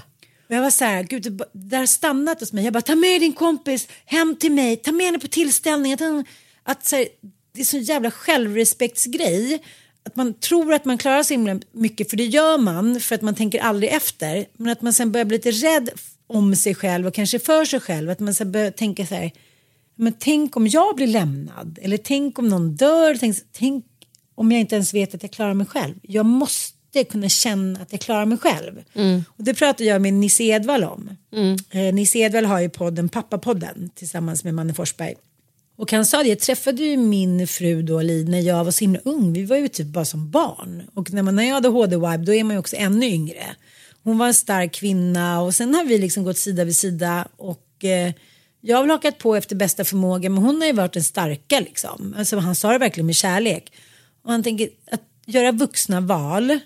Och jag var så här, gud, det har stannat hos mig. Jag bara, ta med din kompis hem till mig, ta med henne på tillställningen. Att, att, så här, det är så jävla självrespektsgrej. Att man tror att man klarar så himla mycket, för det gör man, för att man tänker aldrig efter. Men att man sen börjar bli lite rädd om sig själv och kanske för sig själv. Att man sen börjar tänka så här, men tänk om jag blir lämnad. Eller tänk om någon dör. Tänk, tänk om jag inte ens vet att jag klarar mig själv. Jag måste kunna känna att jag klarar mig själv. Och det pratar jag med Nisse Edvall om. Eh, Nisse Edvall har ju podden Pappapodden tillsammans med Manne Forsberg. Och han sa det, jag träffade ju min fru då när jag var så himla ung. Vi var ju typ bara som barn. Och när, man, när jag hade HD-vibe då är man ju också ännu yngre. Hon var en stark kvinna och sen har vi liksom gått sida vid sida. Och eh, jag har väl hakat på efter bästa förmåga men hon har ju varit den starka liksom. Alltså han sa det verkligen med kärlek. Och han tänker att göra vuxna val,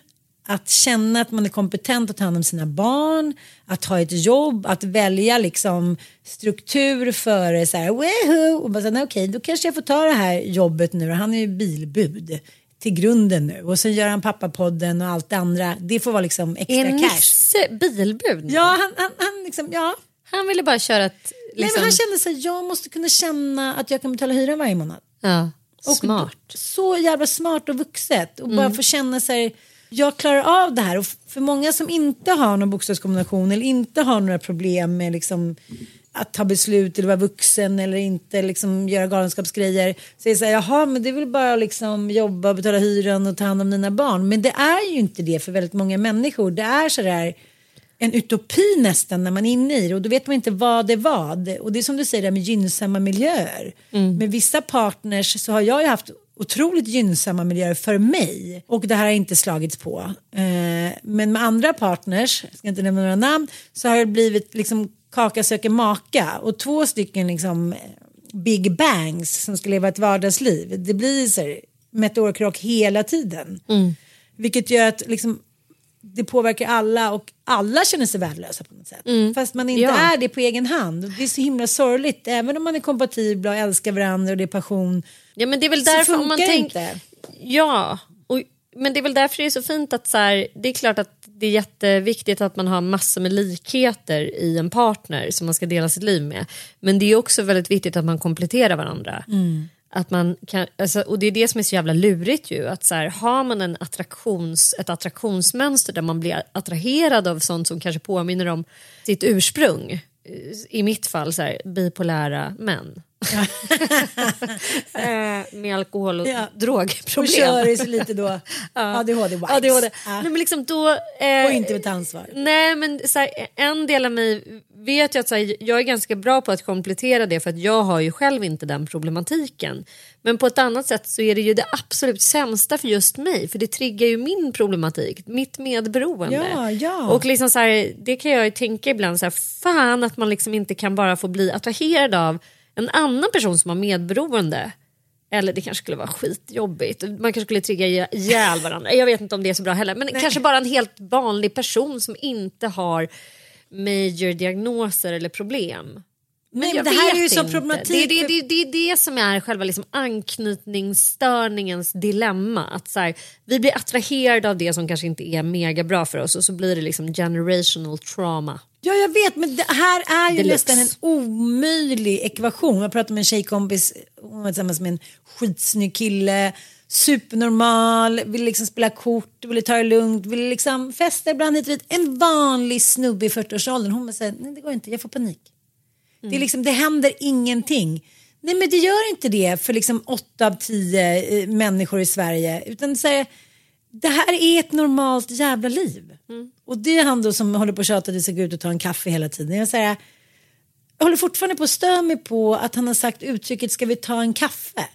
att känna att man är kompetent att ta hand om sina barn, att ha ett jobb, att välja liksom struktur före så här, woohoo, och bara säga, nej, okej, då kanske jag får ta det här jobbet nu. Han är ju bilbud till grunden nu och sen gör han pappapodden och allt det andra. Det får vara liksom extra Är cash. Nisse bilbud? nu? Ja, han, han, han liksom, ja. Han ville bara köra ett... Nej, Liksom... men han kände sig jag måste kunna känna att jag kan betala hyran varje månad. ja. Och Smart. Så jävla smart och vuxet. Och bara få känna sig, jag klarar av det här. Och för många som inte har någon bokstavskombination eller inte har några problem med liksom att ta beslut eller vara vuxen eller inte liksom göra galenskapsgrejer. Så är det så här, jaha men det är väl bara liksom jobba, betala hyran och ta hand om dina barn. Men det är ju inte det för väldigt många människor. Det är så där en utopi nästan när man är inne i det och då vet man inte vad är vad. Och det är som du säger det med gynnsamma miljöer. Med vissa partners så har jag ju haft otroligt gynnsamma miljöer för mig och det här har inte slagits på. Eh, men med andra partners, jag ska inte nämna några namn, så har det blivit liksom kaka söker maka och två stycken liksom eh, big bangs som ska leva ett vardagsliv. Det blir så här meteorkrock hela tiden. Vilket gör att liksom det påverkar alla och alla känner sig värdelösa på något sätt. Fast man inte Ja. är det på egen hand. Det är så himla sorgligt. Även om man är kompatibla och älskar varandra och det är passion. Ja men det är väl därför om man tänker... Ja, och, men det är väl därför det är så fint att så här, det är klart att det är jätteviktigt att man har massor med likheter i en partner som man ska dela sitt liv med. Men det är också väldigt viktigt att man kompletterar varandra. Att man kan, alltså, och det är det som är så jävla lurigt ju. Att så här, har man en attraktions, ett attraktionsmönster där man blir attraherad av sånt som kanske påminner om sitt ursprung. I mitt fall så här, bipolära män. Eh, med alkohol och Ja. drogproblem. Och kör i lite då. ADHD. Ja. Nej, men liksom då, eh, Och inte ta ansvar. Nej men här, en del av mig vet ju att här, jag är ganska bra på att komplettera det för att jag har ju själv inte den problematiken. Men på ett annat sätt så är det ju det absolut sämsta för just mig för det triggar ju min problematik, mitt medberoende. Ja, ja. Och liksom så här, det kan jag ju tänka ibland så här, fan att man liksom inte kan bara få bli attraherad av en annan person som har medberoende. Eller det kanske skulle vara skitjobbigt. Man kanske skulle trigga ihjäl varandra. Jag vet inte om det är så bra heller. Men kanske bara en helt vanlig person som inte har major diagnoser eller problem. Nej, jag det här är ju så problematik. Det, det, det, det är det som är själva liksom anknytningsstörningens dilemma. Att så här, vi blir attraherade av det som kanske inte är mega bra för oss och så blir det liksom generational trauma. Ja, jag vet, men det här är ju Deluxe. nästan en omöjlig ekvation. Jag pratade med en tjejkompis, hon var tillsammans med en skitsnygg kille, supernormal, ville liksom spela kort, ville ta det lugnt, ville liksom festa ibland hit och dit. En vanlig snubbe i 40-årsåldern. Hon säger, nej det går inte, jag får panik. Det, är liksom, det händer ingenting. Nej men det gör inte det för liksom åtta av tio eh, människor i Sverige. Utan så här, det här är ett normalt jävla liv. Och det är han då som håller på att tjata att vi ska gå ut och ta en kaffe hela tiden. Jag, säger, jag håller fortfarande på att störa mig på att han har sagt uttrycket ska vi ta en kaffe.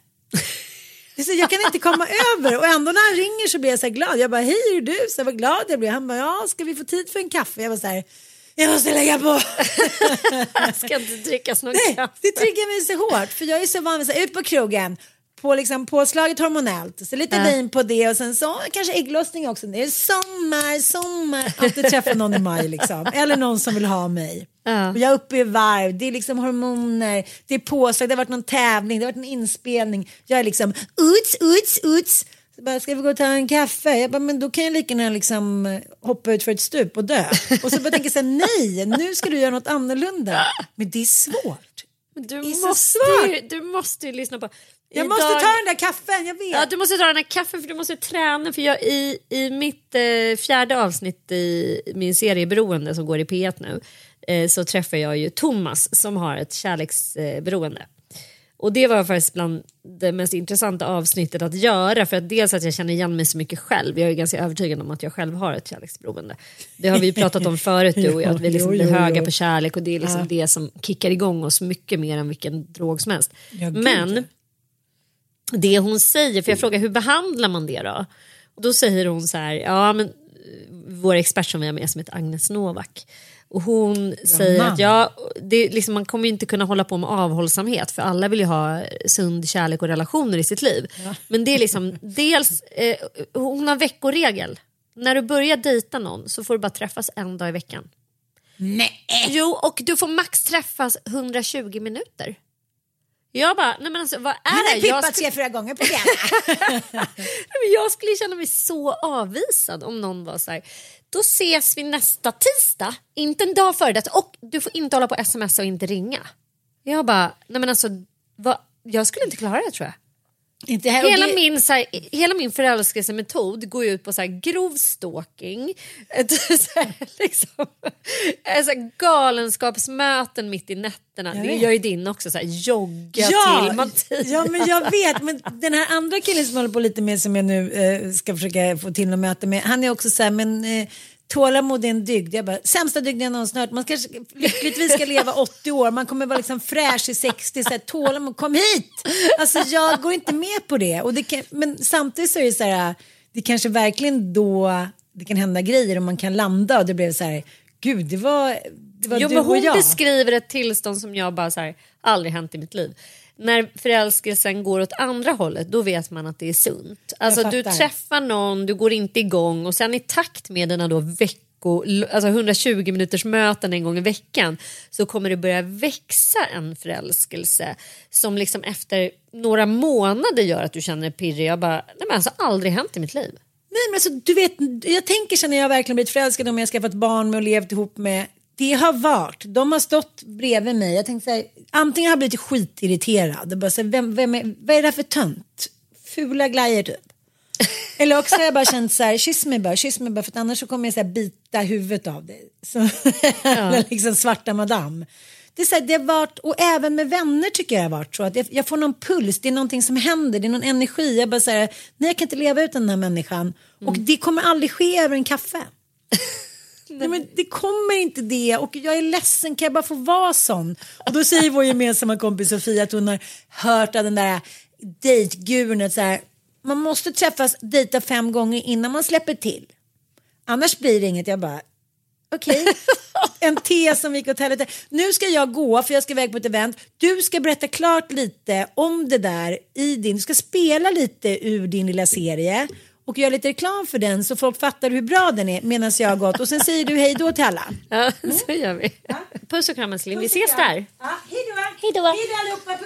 Så, jag kan inte komma över och ändå när han ringer så blir jag så här glad. Jag bara hej hur är du? Så vad glad jag blir. Han bara ja ska vi få tid för en kaffe? Jag var så här jag måste lägga på. Ska inte drickas någon Nej, kaffe. det triggar mig så hårt för jag är så van vid att ut på krogen på liksom påslaget hormonellt, så lite vin på det och sen så kanske ägglossning också. Det är sommar, sommar. Alltid träffa någon i maj liksom. Eller någon som vill ha mig. Ja. Och jag är uppe i varv, det är liksom hormoner, det är påslag, det har varit någon tävling, det har varit en inspelning. Jag är liksom uts, uts, uts. Så bara, ska vi gå och ta en kaffe? Jag bara, men då kan jag lika gärna liksom eh, hoppa ut för ett stup och dö. Och så bara tänker jag så här, nej, nu ska du göra något annorlunda. Men det är svårt. Men Du måste, svårt. du måste ju lyssna på... Jag måste Idag- ta den där kaffen, jag vet. Ja, du måste ta den här kaffen för du måste träna. För jag, i, I mitt eh, fjärde avsnitt i min serie Beroende som går i P1 nu eh, så träffar jag ju Thomas som har ett kärleksberoende. Eh, och det var faktiskt bland det mest intressanta avsnittet att göra för att dels att jag känner igen mig så mycket själv. Jag är ganska övertygad om att jag själv har ett kärleksberoende. Det har vi ju pratat om förut du och jag, att vi liksom blir höga på kärlek och det är liksom det som kickar igång oss mycket mer än vilken drog som helst. Ja, Men ja. Det hon säger, för jag frågar hur behandlar man det då? Och då säger hon så här, ja men eh, vår expert som vi har med som heter Agnes Novak. Och hon säger man. att ja, det, liksom, man kommer ju inte kunna hålla på med avhållsamhet för alla vill ju ha sund kärlek och relationer i sitt liv. Men det är liksom dels, eh, hon har veckoregel. När du börjar dejta någon så får du bara träffas en dag i veckan. Nej. Jo, och du får max träffas 120 minuter. Jag bara, nej men alltså vad Han är har det? Jag pippat skulle, tre, fyra gånger på men jag skulle känna mig så avvisad om någon var så här. Då ses vi nästa tisdag, inte en dag före det. Och du får inte hålla på smsa och inte ringa. Jag bara, nej men alltså, vad, jag skulle inte klara det tror jag. Inte här, Hela, det- min, så här, hela min förälskelsemetod går ut på så här, grov stalking, så här, liksom, så galenskapsmöten mitt i nätterna. Jag Det gör ju din också, så här, jogga till Mattias. ja, men jag vet. Men den här andra killen som håller på lite med som jag nu eh, ska försöka få till något möte med. Han är också så här, men eh, tålamod är en dygd. Jag bara, sämsta dygden jag någonsin hört. Man kanske lyckligtvis ska leva 80 år. Man kommer vara liksom fräsch i 60. Så här, tålamod, kom hit! Alltså jag går inte med på det. Och det kan, men samtidigt så är det så här, det kanske verkligen då det kan hända grejer och man kan landa och det blev så här, gud det var, det var Jo, du men hon och jag. beskriver ett tillstånd som jag bara så här, aldrig hänt i mitt liv. När förälskelsen går åt andra hållet då vet man att det är sunt. Alltså du träffar någon, du går inte igång och sen i takt med dina då vecko, alltså 120 minuters möten en gång i veckan så kommer det börja växa en förälskelse som liksom efter några månader gör att du känner dig pirrig. Jag bara, nej men alltså aldrig hänt i mitt liv. Nej, men alltså, du vet, jag tänker så när jag verkligen blivit förälskad och jag skaffat barn med och levt ihop med. Det har varit, de har stått bredvid mig. Jag tänkte så här, antingen har jag blivit skitirriterad. och Bara så här, vem, vem är, vad är det för tönt? Fula glajjor typ. Eller också har jag bara känt så här, kyss mig bara, kyss mig bara för att annars så kommer jag så här bita huvudet av dig. Så, Eller liksom svarta madam. Det, är så här, det har varit, och även med vänner tycker jag det har varit så att jag, jag får någon puls, det är någonting som händer, det är någon energi. Jag bara så här, nej jag kan inte leva utan den här människan. Och det kommer aldrig ske över en kaffe. Nej, men det kommer inte det och jag är ledsen, kan jag bara få vara sån? Och då säger vår gemensamma kompis Sofia att hon har hört av den där dejtgurun att så här, man måste träffas, dejta fem gånger innan man släpper till. Annars blir det inget, jag bara okej. En te som gick åt helvete. Nu ska jag gå för jag ska iväg på ett event. Du ska berätta klart lite om det där i din, du ska spela lite ur din lilla serie. Och gör lite reklam för den så folk fattar hur bra den är medan jag har gått. Och sen säger du hej då till alla. Ja, så gör vi. Puss och kram älskling, vi ses där. Ja, hej då. Hej då. Hej då allihopa.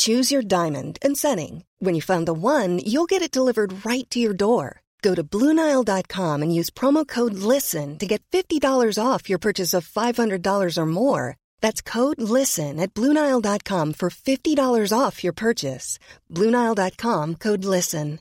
Choose your diamond and setting. When you find the one, you'll get it delivered right to your door. Go to Bluenile.com and use promo code LISTEN to get $50 off your purchase of $500 or more. That's code LISTEN at Bluenile.com for $50 off your purchase. Bluenile.com code LISTEN.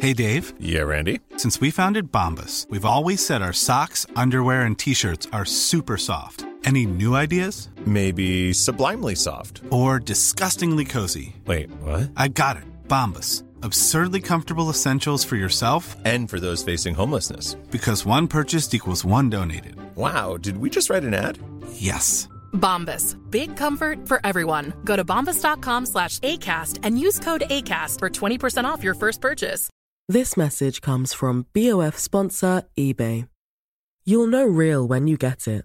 Hey Dave. Yeah, Randy. Since we founded Bombus, we've always said our socks, underwear, and t shirts are super soft. Any new ideas? Maybe sublimely soft. Or disgustingly cozy? Wait, what? I got it. Bombas. Absurdly comfortable essentials for yourself And for those facing homelessness. because one purchased equals one donated. Wow, did we just write an ad? Yes. Bombas. Big comfort for everyone. Go to bombas.com slash ACAST and use code ACAST for 20% off your first purchase. This message comes from BOF sponsor eBay. You'll know real when you get it.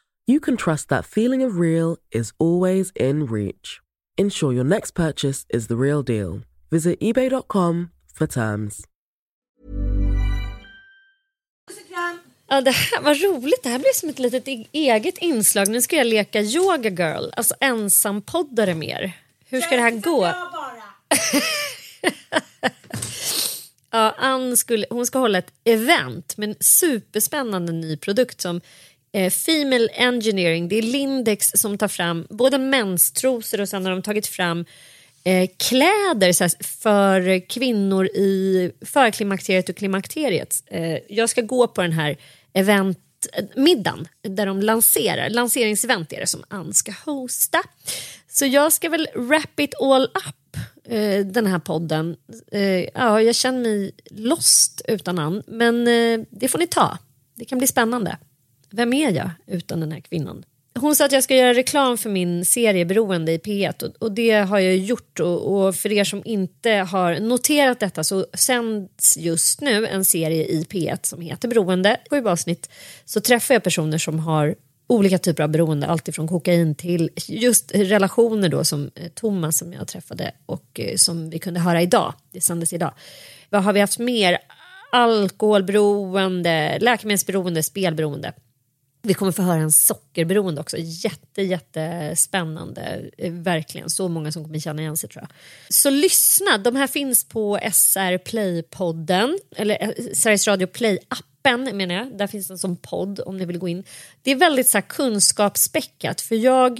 you can trust that feeling of real is always in reach. Ensure your next purchase is the real deal. Visit eBay.com for terms. Ja, det här var roligt. Det här blir som ett litet e- eget inslag. Nu ska jag leka yoga girl, alltså ensampoddare mer. Hur ska det här gå? Ja, Ann skulle, hon ska hålla ett event med en superspännande ny produkt som eh, Female Engineering. Det är Lindex som tar fram både menstrosor och sen har de tagit fram eh, kläder så här, för kvinnor i förklimakteriet och klimakteriet. Eh, jag ska gå på den här eventmiddagen där de lanserar, lanseringsevent är det som Ann ska hosta. Så jag ska väl wrap it all up eh, den här podden. Eh, ja, jag känner mig lost utan Ann, men eh, det får ni ta. Det kan bli spännande. Vem är jag utan den här kvinnan? Hon sa att jag ska göra reklam för min serie Beroende i P1 och, och det har jag gjort och, och för er som inte har noterat detta så sänds just nu en serie i P1 som heter Beroende. Sju avsnitt så träffar jag personer som har olika typer av beroende, alltifrån kokain till just relationer då som eh, Thomas som jag träffade och eh, som vi kunde höra idag. Det sändes idag. Vad har vi haft mer? Alkoholberoende, läkemedelsberoende, spelberoende. Vi kommer få höra en sockerberoende också. Jätte, jättespännande. Eh, verkligen. Så många som kommer känna igen sig tror jag. Så lyssna. De här finns på SR Play-podden. Eller eh, Sveriges Radio Play-appen menar jag. Där finns en som podd om ni vill gå in. Det är väldigt så här, kunskapsspäckat. För jag,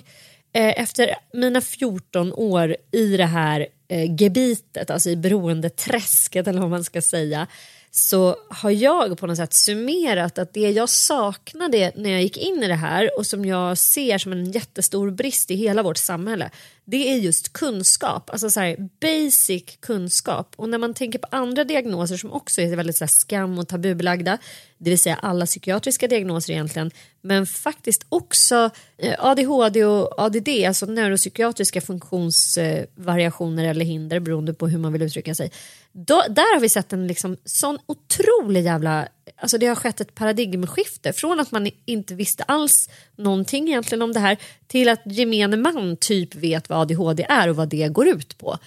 eh, efter mina 14 år i det här eh, gebitet, alltså i beroendeträsket eller vad man ska säga så har jag på något sätt summerat att det jag saknade när jag gick in i det här och som jag ser som en jättestor brist i hela vårt samhälle det är just kunskap, alltså så här, basic kunskap. Och när man tänker på andra diagnoser som också är väldigt så här, skam och tabubelagda, det vill säga alla psykiatriska diagnoser egentligen, men faktiskt också eh, ADHD och ADD, alltså neuropsykiatriska funktionsvariationer eller hinder beroende på hur man vill uttrycka sig. Då, där har vi sett en liksom sån otrolig jävla... Alltså det har skett ett paradigmskifte från att man inte visste alls någonting egentligen om det här till att gemene man typ vet vad ADHD är och vad det går ut på.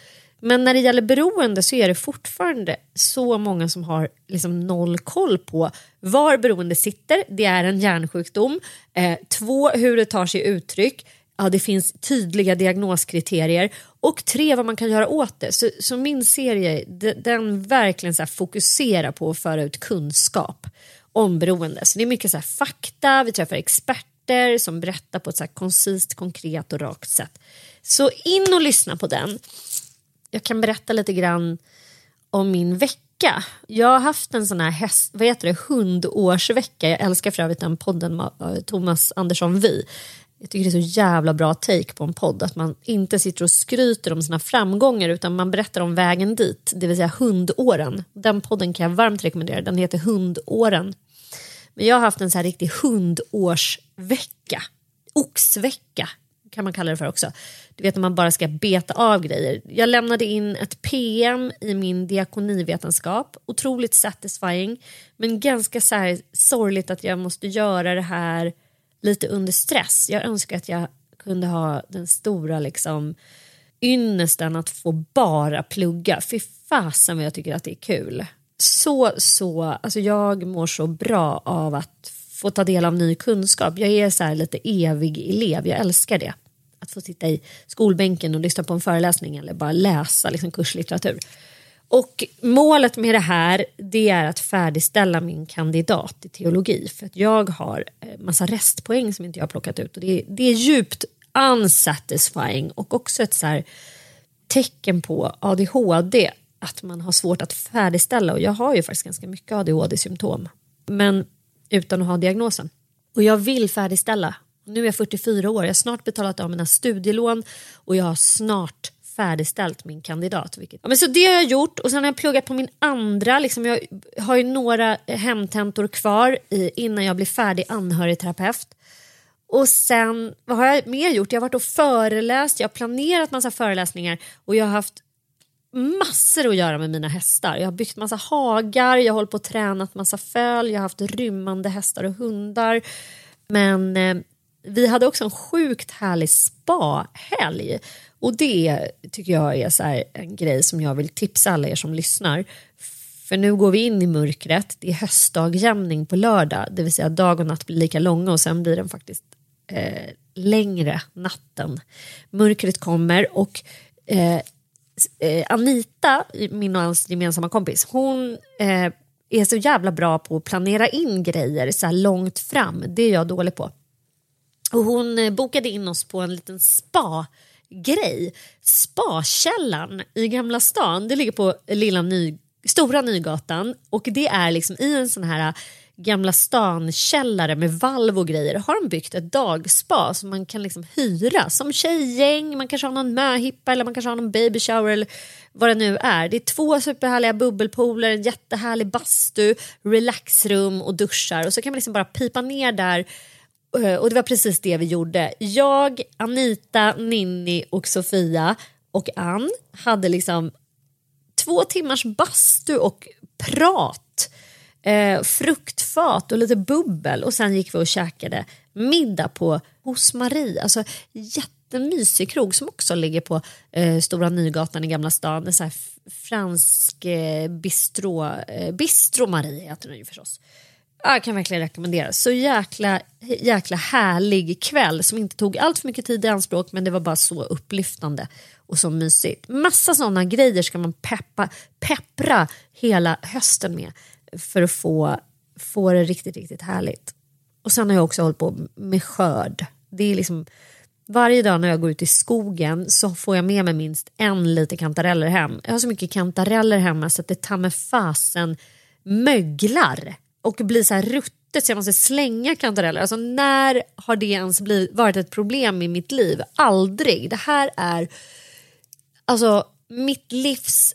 Men när det gäller beroende så är det fortfarande så många som har liksom noll koll på var beroende sitter. Det är en hjärnsjukdom. Eh, två, hur det tar sig uttryck. Ja, det finns tydliga diagnoskriterier. Och tre, vad man kan göra åt det. Så, så min serie, den verkligen så här fokuserar på att föra ut kunskap. om beroende. Så det är mycket så här fakta, vi träffar experter som berättar på ett så här koncist, konkret och rakt sätt. Så in och lyssna på den. Jag kan berätta lite grann om min vecka. Jag har haft en sån här häst, vad heter det, hundårsvecka. Jag älskar för övrigt den podden med Thomas Andersson Vi. Jag tycker det är så jävla bra take på en podd. Att man inte sitter och skryter om sina framgångar utan man berättar om vägen dit. Det vill säga hundåren. Den podden kan jag varmt rekommendera. Den heter Hundåren. Men jag har haft en så här riktig hundårsvecka. Oxvecka kan man kalla det för också. Du vet när man bara ska beta av grejer. Jag lämnade in ett PM i min diakonivetenskap. Otroligt satisfying. Men ganska så här sorgligt att jag måste göra det här lite under stress. Jag önskar att jag kunde ha den stora liksom ynnesten att få bara plugga. Fy fasen vad jag tycker att det är kul. Så, så, alltså jag mår så bra av att få ta del av ny kunskap. Jag är så lite evig elev, jag älskar det. Att få sitta i skolbänken och lyssna på en föreläsning eller bara läsa liksom, kurslitteratur. Och målet med det här det är att färdigställa min kandidat i teologi. För att jag har eh, massa restpoäng som inte jag har plockat ut. Och det, är, det är djupt unsatisfying och också ett så tecken på ADHD. Att man har svårt att färdigställa. Och jag har ju faktiskt ganska mycket ADHD-symptom. Men utan att ha diagnosen. Och jag vill färdigställa. Nu är jag 44 år, jag har snart betalat av mina studielån och jag har snart färdigställt min kandidat. Vilket... Ja, men så det har jag gjort och sen har jag pluggat på min andra. Liksom jag har ju några hemtentor kvar i, innan jag blir färdig anhörigterapeut. Och sen, vad har jag mer gjort? Jag har varit och föreläst, jag har planerat massa föreläsningar och jag har haft massor att göra med mina hästar. Jag har byggt massa hagar, jag har hållit på och tränat massa föl, jag har haft rymmande hästar och hundar. Men eh, vi hade också en sjukt härlig spa-helg och det tycker jag är så en grej som jag vill tipsa alla er som lyssnar. För nu går vi in i mörkret, det är höstdagjämning på lördag, det vill säga dag och natt blir lika långa och sen blir den faktiskt eh, längre natten. Mörkret kommer och eh, eh, Anita, min och hans gemensamma kompis, hon eh, är så jävla bra på att planera in grejer så långt fram. Det är jag dålig på. Och hon eh, bokade in oss på en liten spa grej. Spakällan i Gamla stan, det ligger på Lilla Ny, Stora Nygatan och det är liksom i en sån här eh, Gamla stan-källare med valv och grejer har de byggt ett dagspa som man kan liksom hyra som tjejgäng, man kanske har någon möhippa eller man kanske har någon baby shower eller vad det nu är. Det är två superhärliga bubbelpooler, en jättehärlig bastu, relaxrum och duschar och så kan man liksom bara pipa ner där Eh, och det var precis det vi gjorde. Jag, Anita, Ninni och Sofia och Ann hade liksom två timmars bastu och prat. Eh, fruktfat och lite bubbel och sen gick vi och käkade middag på hos Marie. Alltså jättemysig krog som också ligger på eh, Stora Nygatan i Gamla stan. En så fransk eh, bistro, eh, bistro Marie heter den ju förstås. Jag kan verkligen rekommendera. Så jäkla, jäkla härlig kväll som inte tog allt för mycket tid i anspråk men det var bara så upplyftande och så mysigt. Massa sådana grejer ska man peppa, peppra hela hösten med för att få, få det riktigt, riktigt härligt. Och sen har jag också hållit på med skörd. Det är liksom varje dag när jag går ut i skogen så får jag med mig minst en liter kantareller hem. Jag har så mycket kantareller hemma så att det tar med fasen möglar och blir så här ruttet så jag måste slänga kantareller. Alltså när har det ens blivit, varit ett problem i mitt liv? Aldrig. Det här är alltså mitt livs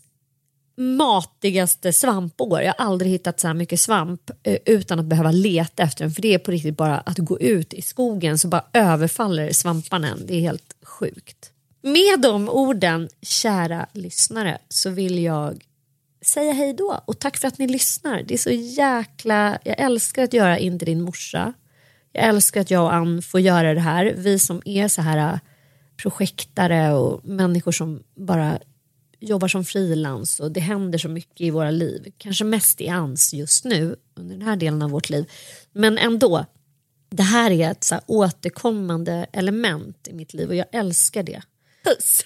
matigaste svampår. Jag har aldrig hittat så här mycket svamp eh, utan att behöva leta efter den. För det är på riktigt bara att gå ut i skogen så bara överfaller svamparna en. Det är helt sjukt. Med de orden, kära lyssnare, så vill jag säga hej då och tack för att ni lyssnar. Det är så jäkla... Jag älskar att göra Inte din morsa. Jag älskar att jag och Ann får göra det här. Vi som är så här äh, projektare och människor som bara jobbar som frilans och det händer så mycket i våra liv. Kanske mest i Anns just nu under den här delen av vårt liv. Men ändå, det här är ett så återkommande element i mitt liv och jag älskar det. Puss!